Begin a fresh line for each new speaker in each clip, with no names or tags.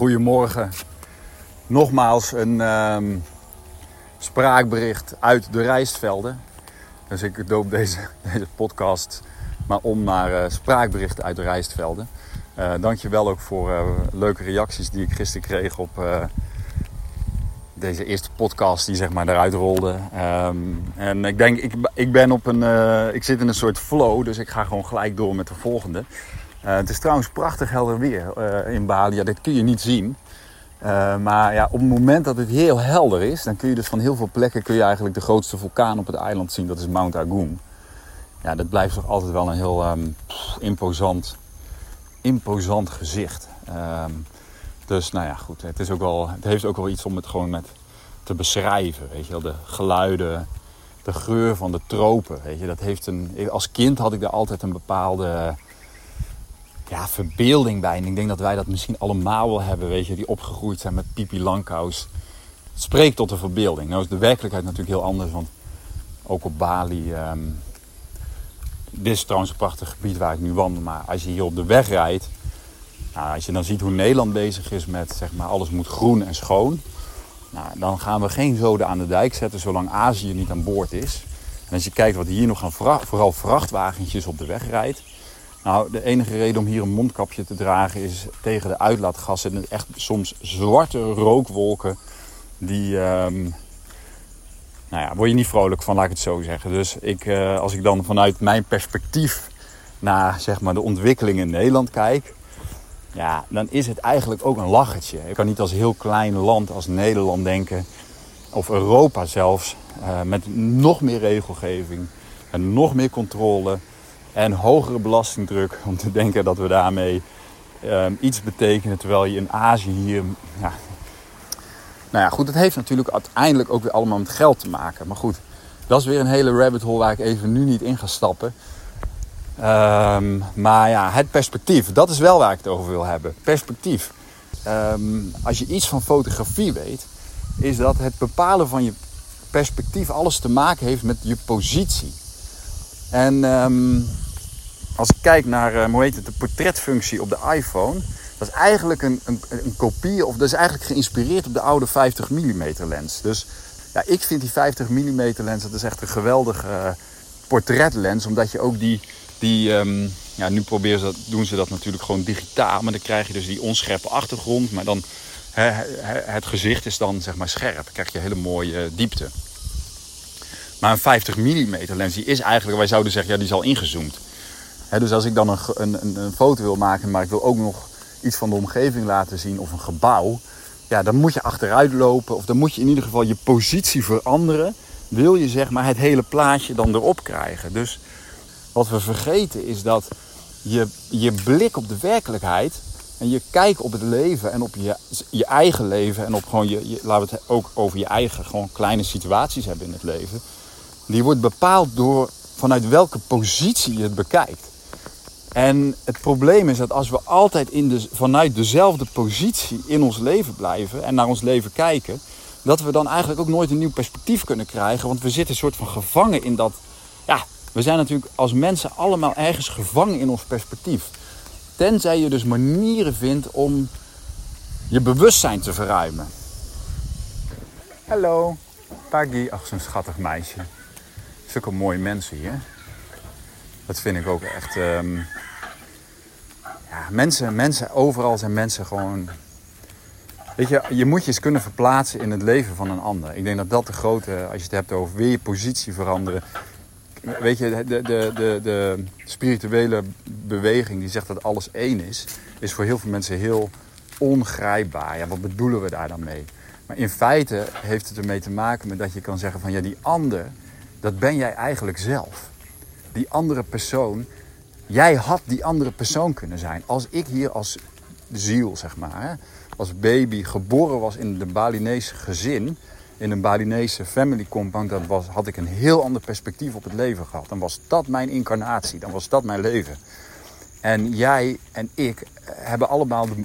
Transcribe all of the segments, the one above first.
goedemorgen. Nogmaals een ehm, spraakbericht uit de rijstvelden. Dus ik doop deze, deze podcast maar om naar uh, spraakberichten uit de rijstvelden. Uh, dankjewel ook voor uh, leuke reacties die ik gisteren kreeg op deze eerste podcast die zeg maar eruit rolde. Um, en ik denk, ik, ik ben op een, ik zit in een soort flow, dus ik ga gewoon gelijk door met de volgende. Het is trouwens prachtig helder weer in Bali. Ja, dit kun je niet zien. Uh, maar ja, op het moment dat het heel helder is, dan kun je dus van heel veel plekken kun je eigenlijk de grootste vulkaan op het eiland zien. Dat is Mount Agung. Ja, dat blijft toch altijd wel een heel pff, imposant, imposant gezicht. Um, dus nou ja, goed. Het, is ook wel, het heeft ook wel iets om het gewoon met te beschrijven. Weet je wel, de geluiden, de geur van de tropen. Weet je, dat heeft een, als kind had ik daar altijd een bepaalde ja, verbeelding bij. En ik denk dat wij dat misschien allemaal wel hebben, weet je, die opgegroeid zijn met Pipi Langkous. Het spreekt tot de verbeelding. Nou is de werkelijkheid natuurlijk heel anders, want ook op Bali. Um, dit is trouwens een prachtig gebied waar ik nu wandel, maar als je hier op de weg rijdt, nou, als je dan ziet hoe Nederland bezig is met zeg maar alles moet groen en schoon, nou, dan gaan we geen zoden aan de dijk zetten zolang Azië niet aan boord is. En als je kijkt wat hier nog gaan, vooral vrachtwagentjes op de weg rijdt, nou, de enige reden om hier een mondkapje te dragen is tegen de uitlaatgassen. En echt soms zwarte rookwolken. Die, um, nou ja, word je niet vrolijk van, laat ik het zo zeggen. Dus ik, uh, als ik dan vanuit mijn perspectief naar zeg maar, de ontwikkeling in Nederland kijk. Ja, dan is het eigenlijk ook een lachertje. Ik kan niet als heel klein land als Nederland denken. Of Europa zelfs. Uh, met nog meer regelgeving. En nog meer controle en hogere belastingdruk om te denken dat we daarmee um, iets betekenen. Terwijl je in Azië hier. Ja, nou ja, goed, het heeft natuurlijk uiteindelijk ook weer allemaal met geld te maken. Maar goed, dat is weer een hele rabbit hole waar ik even nu niet in ga stappen. Um, maar ja, het perspectief, dat is wel waar ik het over wil hebben. Perspectief. Um, als je iets van fotografie weet, is dat het bepalen van je perspectief alles te maken heeft met je positie. En um, als ik kijk naar uh, hoe heet het, de portretfunctie op de iPhone, dat is eigenlijk een, een, een, kopie, of dat is eigenlijk geïnspireerd op de oude 50 mm lens. Dus ja, ik vind die 50 mm lens, dat is echt een geweldige uh, portretlens, omdat je ook die, die um, ja, nu proberen ze dat, doen ze dat natuurlijk gewoon digitaal, maar dan krijg je dus die onscherpe achtergrond, maar dan he, he, het gezicht is dan zeg maar scherp, dan krijg je hele mooie uh, diepte. Maar een 50 mm lens, die is eigenlijk, wij zouden zeggen, ja, die is al ingezoomd. Dus als ik dan een, een, een, foto wil maken, maar ik wil ook nog iets van de omgeving laten zien of een gebouw, ja, dan moet je achteruit lopen of dan moet je in ieder geval je positie veranderen. Wil je zeg maar het hele plaatje dan erop krijgen. Dus wat we vergeten is dat je, je blik op de werkelijkheid en je kijk op het leven en op je, je eigen leven en op gewoon je, je, laten we het ook over je eigen gewoon kleine situaties hebben in het leven. Die wordt bepaald door vanuit welke positie je het bekijkt. En het probleem is dat als we altijd in vanuit dezelfde positie in ons leven blijven en naar ons leven kijken, dat we dan eigenlijk ook nooit een nieuw perspectief kunnen krijgen. Want we zitten een soort van gevangen in dat. Ja, we zijn natuurlijk als mensen allemaal ergens gevangen in ons perspectief. Tenzij je dus manieren vindt om je bewustzijn te verruimen. Hallo, Paggy. Ach, zo'n schattig meisje. Zulke mooie mensen hier. Dat vind ik ook echt. Um... Ja, mensen, mensen, overal zijn mensen gewoon. Weet je, je moet je eens kunnen verplaatsen in het leven van een ander. Ik denk dat dat de grote, als je het hebt over weer je positie veranderen. Weet je, de, de, de, de spirituele beweging die zegt dat alles één is, is voor heel veel mensen heel ongrijpbaar. Ja, wat bedoelen we daar dan mee? Maar in feite heeft het ermee te maken met dat je kan zeggen van ja, die ander, dat ben jij eigenlijk zelf die andere persoon. Jij had die andere persoon kunnen zijn. Als ik hier als ziel, zeg maar, als baby geboren was in een Balinese gezin, in een Balinese family compound, dan was, had ik een heel ander perspectief op het leven gehad. Dan was dat mijn incarnatie, dan was dat mijn leven. En jij en ik hebben allemaal de,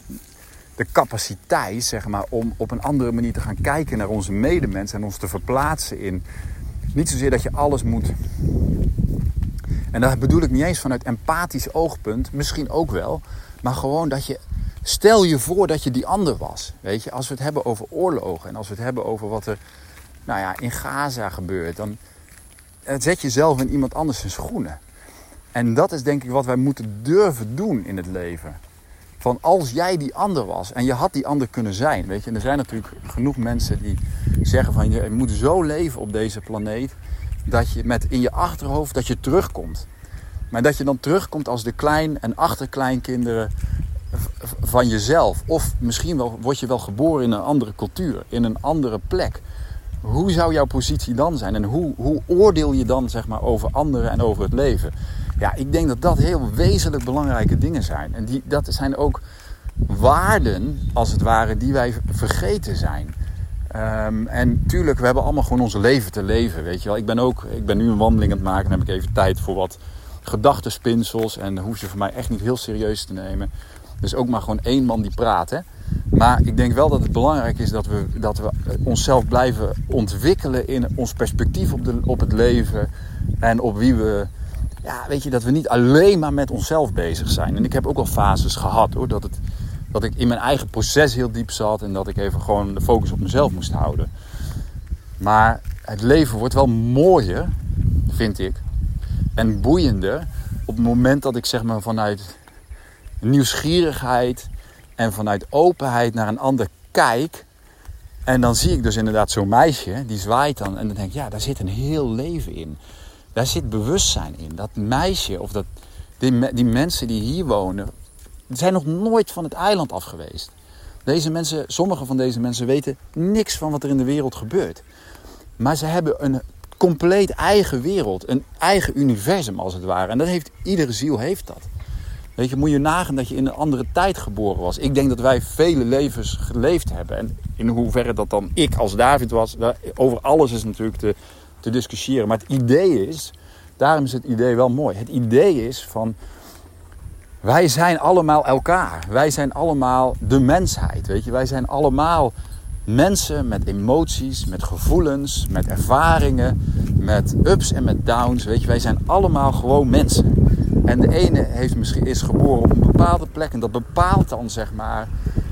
de capaciteit, zeg maar, om op een andere manier te gaan kijken naar onze medemens en ons te verplaatsen in. Niet zozeer dat je alles moet en dat bedoel ik niet eens vanuit empathisch oogpunt, misschien ook wel. Maar gewoon dat je, Stel je voor dat je die ander was. Weet je, als we het hebben over oorlogen en als we het hebben over wat er nou ja, in Gaza gebeurt, dan zet je zelf in iemand anders zijn schoenen. En dat is denk ik wat wij moeten durven doen in het leven. Van als jij die ander was en je had die ander kunnen zijn. Weet je, en er zijn natuurlijk genoeg mensen die zeggen van je moet zo leven op deze planeet. Dat je met in je achterhoofd dat je terugkomt. Maar dat je dan terugkomt als de klein- en achterkleinkinderen van jezelf. Of misschien wel, word je wel geboren in een andere cultuur, in een andere plek. Hoe zou jouw positie dan zijn? En hoe, hoe oordeel je dan zeg maar, over anderen en over het leven? Ja, ik denk dat dat heel wezenlijk belangrijke dingen zijn. En die, dat zijn ook waarden, als het ware, die wij vergeten zijn. Um, en tuurlijk, we hebben allemaal gewoon ons leven te leven, weet je wel. Ik ben ook, ik ben nu een wandeling aan het maken, dan heb ik even tijd voor wat gedachtenspinsels. En hoef je voor mij echt niet heel serieus te nemen. Dus ook maar gewoon één man die praat. Hè? Maar ik denk wel dat het belangrijk is dat we, dat we onszelf blijven ontwikkelen in ons perspectief op, de, op het leven. En op wie we. Ja, weet je, dat we niet alleen maar met onszelf bezig zijn. En ik heb ook al fases gehad hoor. Dat, het, dat ik in mijn eigen proces heel diep zat. En dat ik even gewoon de focus op mezelf moest houden. Maar het leven wordt wel mooier, vind ik. En boeiender op het moment dat ik zeg maar vanuit nieuwsgierigheid en vanuit openheid naar een ander kijk. En dan zie ik dus inderdaad zo'n meisje, die zwaait dan. En dan denk ik, ja, daar zit een heel leven in. Daar zit bewustzijn in. Dat meisje of dat, die, die mensen die hier wonen, zijn nog nooit van het eiland af geweest. Deze mensen, sommige van deze mensen weten niks van wat er in de wereld gebeurt. Maar ze hebben een compleet eigen wereld, een eigen universum als het ware. En dat heeft iedere ziel heeft dat. Weet je, moet je nagaan dat je in een andere tijd geboren was. Ik denk dat wij vele levens geleefd hebben. En in hoeverre dat dan ik als David was, over alles is natuurlijk te, te discussiëren. Maar het idee is, daarom is het idee wel mooi. Het idee is van, wij zijn allemaal elkaar. Wij zijn allemaal de mensheid, weet je. Wij zijn allemaal mensen met emoties, met gevoelens, met ervaringen, met ups en met downs. Weet je, wij zijn allemaal gewoon mensen. En de ene heeft misschien, is geboren op een bepaalde plek en dat bepaalt dan zeg maar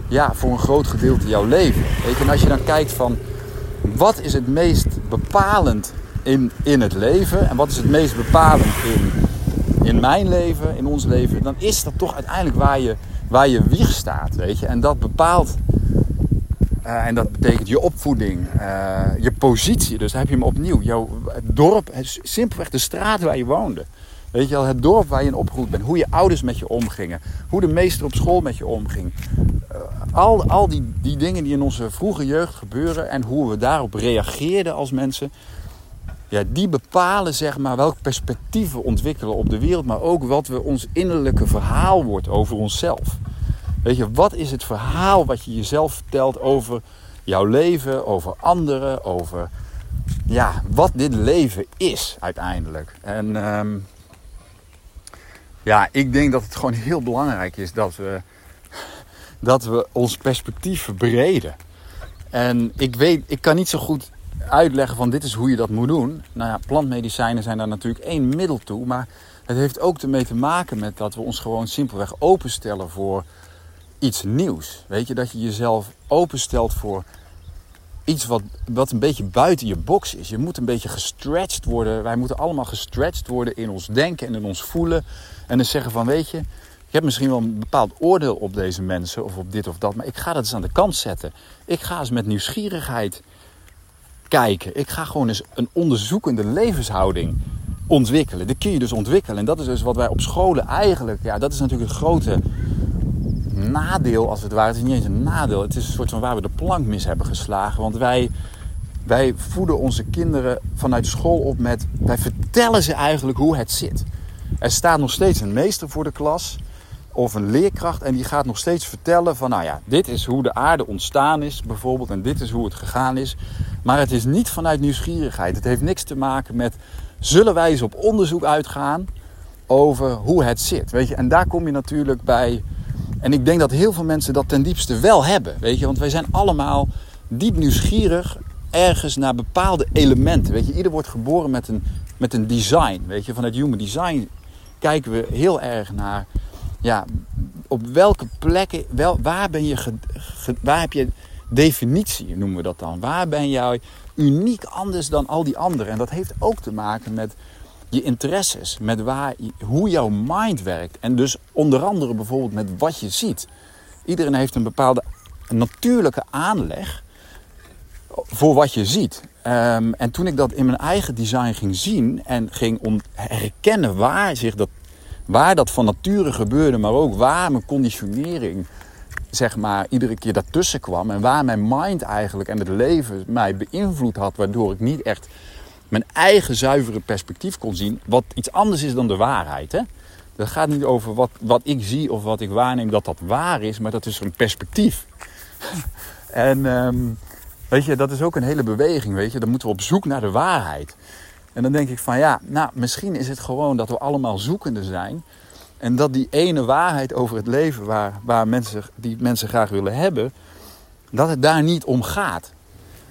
ja, voor een groot gedeelte jouw leven. Weet je, en als je dan kijkt van wat is het meest bepalend in, in het leven en wat is het meest bepalend in, in mijn leven, in ons leven, dan is dat toch uiteindelijk waar je, waar je wieg staat. Weet je? En dat bepaalt uh, en dat betekent je opvoeding, uh, je positie. Dus dan heb je hem opnieuw. Jouw dorp, simpelweg de straat waar je woonde. Weet je wel, het dorp waar je in opgegroeid bent. Hoe je ouders met je omgingen. Hoe de meester op school met je omging. Uh, al al die, die dingen die in onze vroege jeugd gebeuren. En hoe we daarop reageerden als mensen. Ja, die bepalen zeg maar welk perspectief we ontwikkelen op de wereld. Maar ook wat we ons innerlijke verhaal wordt over onszelf. Weet je, wat is het verhaal wat je jezelf vertelt over jouw leven, over anderen, over ja, wat dit leven is uiteindelijk. En um, ja, ik denk dat het gewoon heel belangrijk is dat we, dat we ons perspectief verbreden. En ik weet, ik kan niet zo goed uitleggen van dit is hoe je dat moet doen. Nou ja, plantmedicijnen zijn daar natuurlijk één middel toe. Maar het heeft ook ermee te maken met dat we ons gewoon simpelweg openstellen voor iets nieuws. Weet je, dat je jezelf openstelt voor iets wat, wat een beetje buiten je box is. Je moet een beetje gestretched worden. Wij moeten allemaal gestretched worden in ons denken en in ons voelen. En dan zeggen van, weet je, ik heb misschien wel een bepaald oordeel op deze mensen of op dit of dat. Maar ik ga dat eens aan de kant zetten. Ik ga eens met nieuwsgierigheid kijken. Ik ga gewoon eens een onderzoekende levenshouding ontwikkelen. Dat kun je dus ontwikkelen. En dat is dus wat wij op scholen eigenlijk, ja, dat is natuurlijk het grote nadeel als het ware. Het is niet eens een nadeel. Het is een soort van waar we de plank mis hebben geslagen. Want wij, wij voeden onze kinderen vanuit school op met... Wij vertellen ze eigenlijk hoe het zit. Er staat nog steeds een meester voor de klas of een leerkracht en die gaat nog steeds vertellen van nou ja, dit is hoe de aarde ontstaan is bijvoorbeeld en dit is hoe het gegaan is. Maar het is niet vanuit nieuwsgierigheid. Het heeft niks te maken met zullen wij eens op onderzoek uitgaan over hoe het zit. Weet je? En daar kom je natuurlijk bij en ik denk dat heel veel mensen dat ten diepste wel hebben. Weet je, want wij zijn allemaal diep nieuwsgierig ergens naar bepaalde elementen. Weet je, ieder wordt geboren met een, met een design. Weet je, vanuit human design kijken we heel erg naar ja, op welke plekken, wel, waar ben je, waar heb je definitie, noemen we dat dan. Waar ben jij uniek anders dan al die anderen? En dat heeft ook te maken met je interesses, met waar, hoe jouw mind werkt. En dus onder andere bijvoorbeeld met wat je ziet. Iedereen heeft een bepaalde natuurlijke aanleg voor wat je ziet. Ehm, en toen ik dat in mijn eigen design ging zien en ging herkennen waar, zich dat, waar dat van nature gebeurde, maar ook waar mijn conditionering zeg maar, iedere keer daartussen kwam. En waar mijn mind eigenlijk en het leven mij beïnvloed had, waardoor ik niet echt mijn eigen zuivere perspectief kon zien. Wat iets anders is dan de waarheid. Hè? Dat gaat niet over wat, wat ik zie of wat ik waarneem dat dat waar is, maar dat is een perspectief. en ehm, weet je, dat is ook een hele beweging, weet je. Dan moeten we op zoek naar de waarheid. En dan denk ik van ja, nou, misschien is het gewoon dat we allemaal zoekende zijn. En dat die ene waarheid over het leven waar, waar mensen, die mensen graag willen hebben, dat het daar niet om gaat.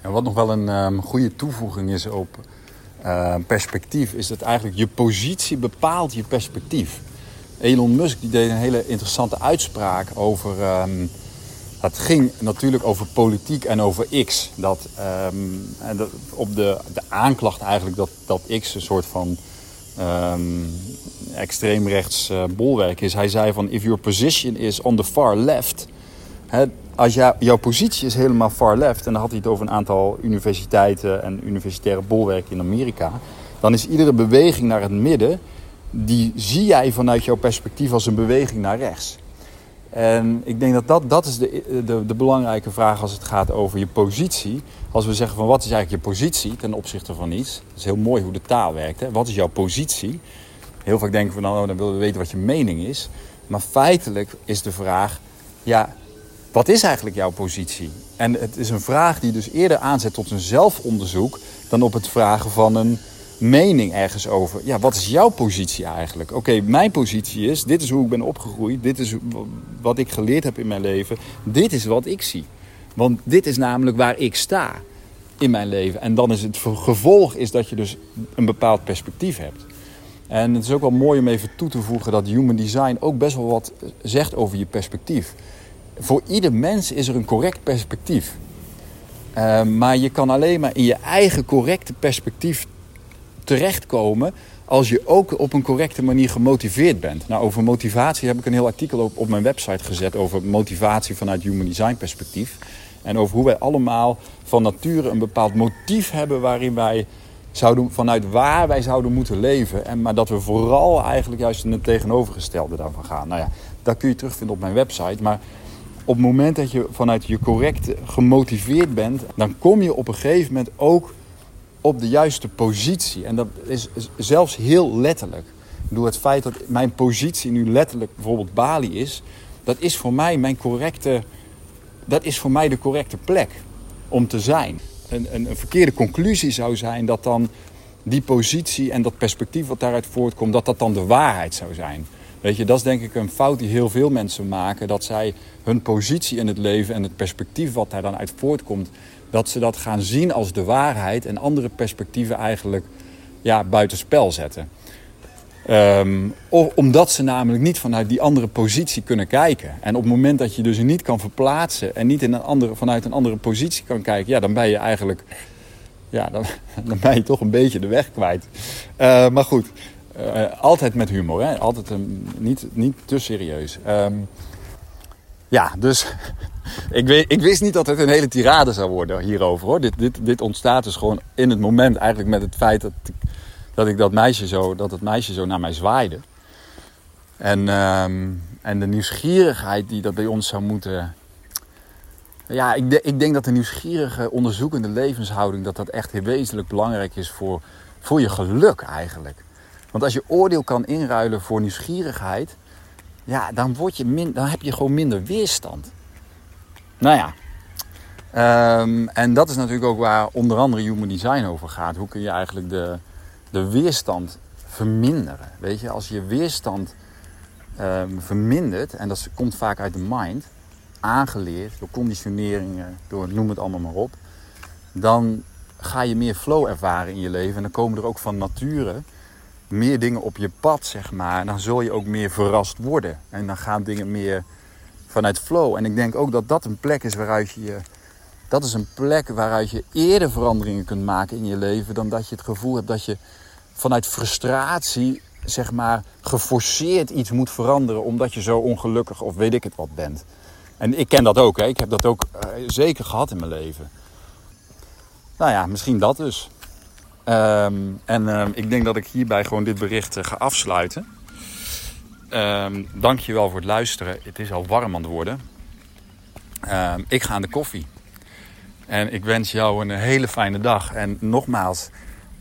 En wat nog wel een um, goede toevoeging is op uh, perspectief, is dat eigenlijk je positie bepaalt je perspectief. Elon Musk die deed een hele interessante uitspraak over. Um, het ging natuurlijk over politiek en over X. Dat, um, en dat, op de, de aanklacht eigenlijk dat, dat X een soort van um, extreemrechts uh, bolwerk is. Hij zei van, if your position is on the far left... Hè, als jou, jouw positie is helemaal far left... en dan had hij het over een aantal universiteiten en universitaire bolwerken in Amerika... dan is iedere beweging naar het midden... die zie jij vanuit jouw perspectief als een beweging naar rechts. En ik denk dat dat, dat is de, de, de belangrijke vraag als het gaat over je positie. Als we zeggen van wat is eigenlijk je positie ten opzichte van iets. Dat is heel mooi hoe de taal werkt. Hè? Wat is jouw positie? Heel vaak denken we dan, oh, dan willen we weten wat je mening is. Maar feitelijk is de vraag, ja, wat is eigenlijk jouw positie? En het is een vraag die dus eerder aanzet tot een zelfonderzoek dan op het vragen van een mening ergens over. Ja, wat is jouw positie eigenlijk? Oké, mijn positie is, dit is hoe ik ben opgegroeid, dit is wat ik geleerd heb in mijn leven, dit is wat ik zie. Want dit is namelijk waar ik sta in mijn leven. En dan is het gevolg is dat je dus een bepaald perspectief hebt. En het is ook wel mooi om even toe te voegen dat human design ook best wel wat zegt over je perspectief. Voor ieder mens is er een correct perspectief. Uh, maar je kan alleen maar in je eigen correcte perspectief terechtkomen als je ook op een correcte manier gemotiveerd bent. Nou, over motivatie heb ik een heel artikel op, op mijn website gezet over motivatie vanuit human design perspectief. En over hoe wij allemaal van nature een bepaald motief hebben waarin wij zouden, vanuit waar wij zouden moeten leven. En, maar dat we vooral eigenlijk juist in het tegenovergestelde daarvan gaan. Nou ja, dat kun je terugvinden op mijn website. Maar op het moment dat je vanuit je correcte gemotiveerd bent, dan kom je op een gegeven moment ook op de juiste positie. En dat is zelfs heel letterlijk. Door het feit dat mijn positie nu letterlijk bijvoorbeeld Bali is, dat is voor mij mijn correcte, dat is voor mij de correcte plek om te zijn. Een, een, een verkeerde conclusie zou zijn dat dan die positie en dat perspectief wat daaruit voortkomt, dat dat dan de waarheid zou zijn. Weet je, dat is denk ik een fout die heel veel mensen maken. Dat zij hun positie in het leven en het perspectief wat daar dan uit voortkomt, dat ze dat gaan zien als de waarheid en andere perspectieven eigenlijk ja, buitenspel zetten. Um, omdat ze namelijk niet vanuit die andere positie kunnen kijken. En op het moment dat je dus niet kan verplaatsen en niet in een andere, vanuit een andere positie kan kijken, ja, dan ben je eigenlijk, ja, dan, dan ben je toch een beetje de weg kwijt. Uh, maar goed, uh, altijd met humor, hè? altijd um, niet, niet te serieus. Um, ja, dus ik, weet, ik, wist niet dat het een hele tirade zou worden hierover hoor. Dit, dit, dit ontstaat dus gewoon in het moment eigenlijk met het feit dat dat, ik dat, meisje zo, dat het meisje zo naar mij zwaaide. En, um, en de nieuwsgierigheid die dat bij ons zou moeten. Ja, ik, ik denk dat de nieuwsgierige, onderzoekende levenshouding, dat dat echt heel wezenlijk belangrijk is voor, voor je geluk eigenlijk. Want als je oordeel kan inruilen voor nieuwsgierigheid, ja, dan, word je dan heb je gewoon minder weerstand. Nou ja, um, en dat is natuurlijk ook waar onder andere Human Design over gaat. Hoe kun je eigenlijk de, de weerstand verminderen? Weet je, als je weerstand um, vermindert, en dat komt vaak uit de mind, aangeleerd door conditioneringen, door noem het allemaal maar op, dan ga je meer flow ervaren in je leven. En dan komen er ook van nature meer dingen op je pad, zeg maar. Dan zul je ook meer verrast worden. En dan gaan dingen meer vanuit flow. En ik denk ook dat dat een plek is waaruit je... Dat is een plek waaruit je eerder veranderingen kunt maken in je leven... dan dat je het gevoel hebt dat je vanuit frustratie, zeg maar, geforceerd iets moet veranderen... omdat je zo ongelukkig of weet ik het wat bent. En ik ken dat ook. Hè. Ik heb dat ook uh, zeker gehad in mijn leven. Nou ja, misschien dat dus. Um, en um, ik denk dat ik hierbij gewoon dit bericht uh, ga afsluiten. Um, Dank je wel voor het luisteren. Het is al warm aan het worden. ik ga aan de koffie. En ik wens jou een hele fijne dag. En nogmaals,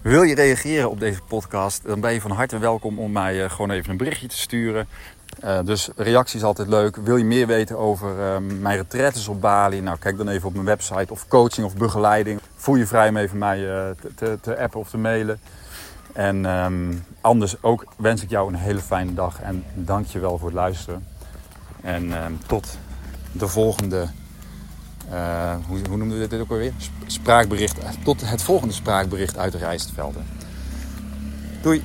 wil je reageren op deze podcast? Dan ben je van harte welkom om mij uh, gewoon even een berichtje te sturen. Uh, dus reactie is altijd leuk. Wil je meer weten over uh, mijn retretes op Bali? Nou, kijk dan even op mijn website of coaching of begeleiding. Voel je vrij om even mij uh, te, te, appen of te mailen. En um, anders ook wens ik jou een hele fijne dag en dank je wel voor het luisteren. En ehm, tot de volgende, hoe, hoe noemden we dit ook alweer? Spraakbericht. Tot het volgende spraakbericht uit de Rijstvelden. Doei!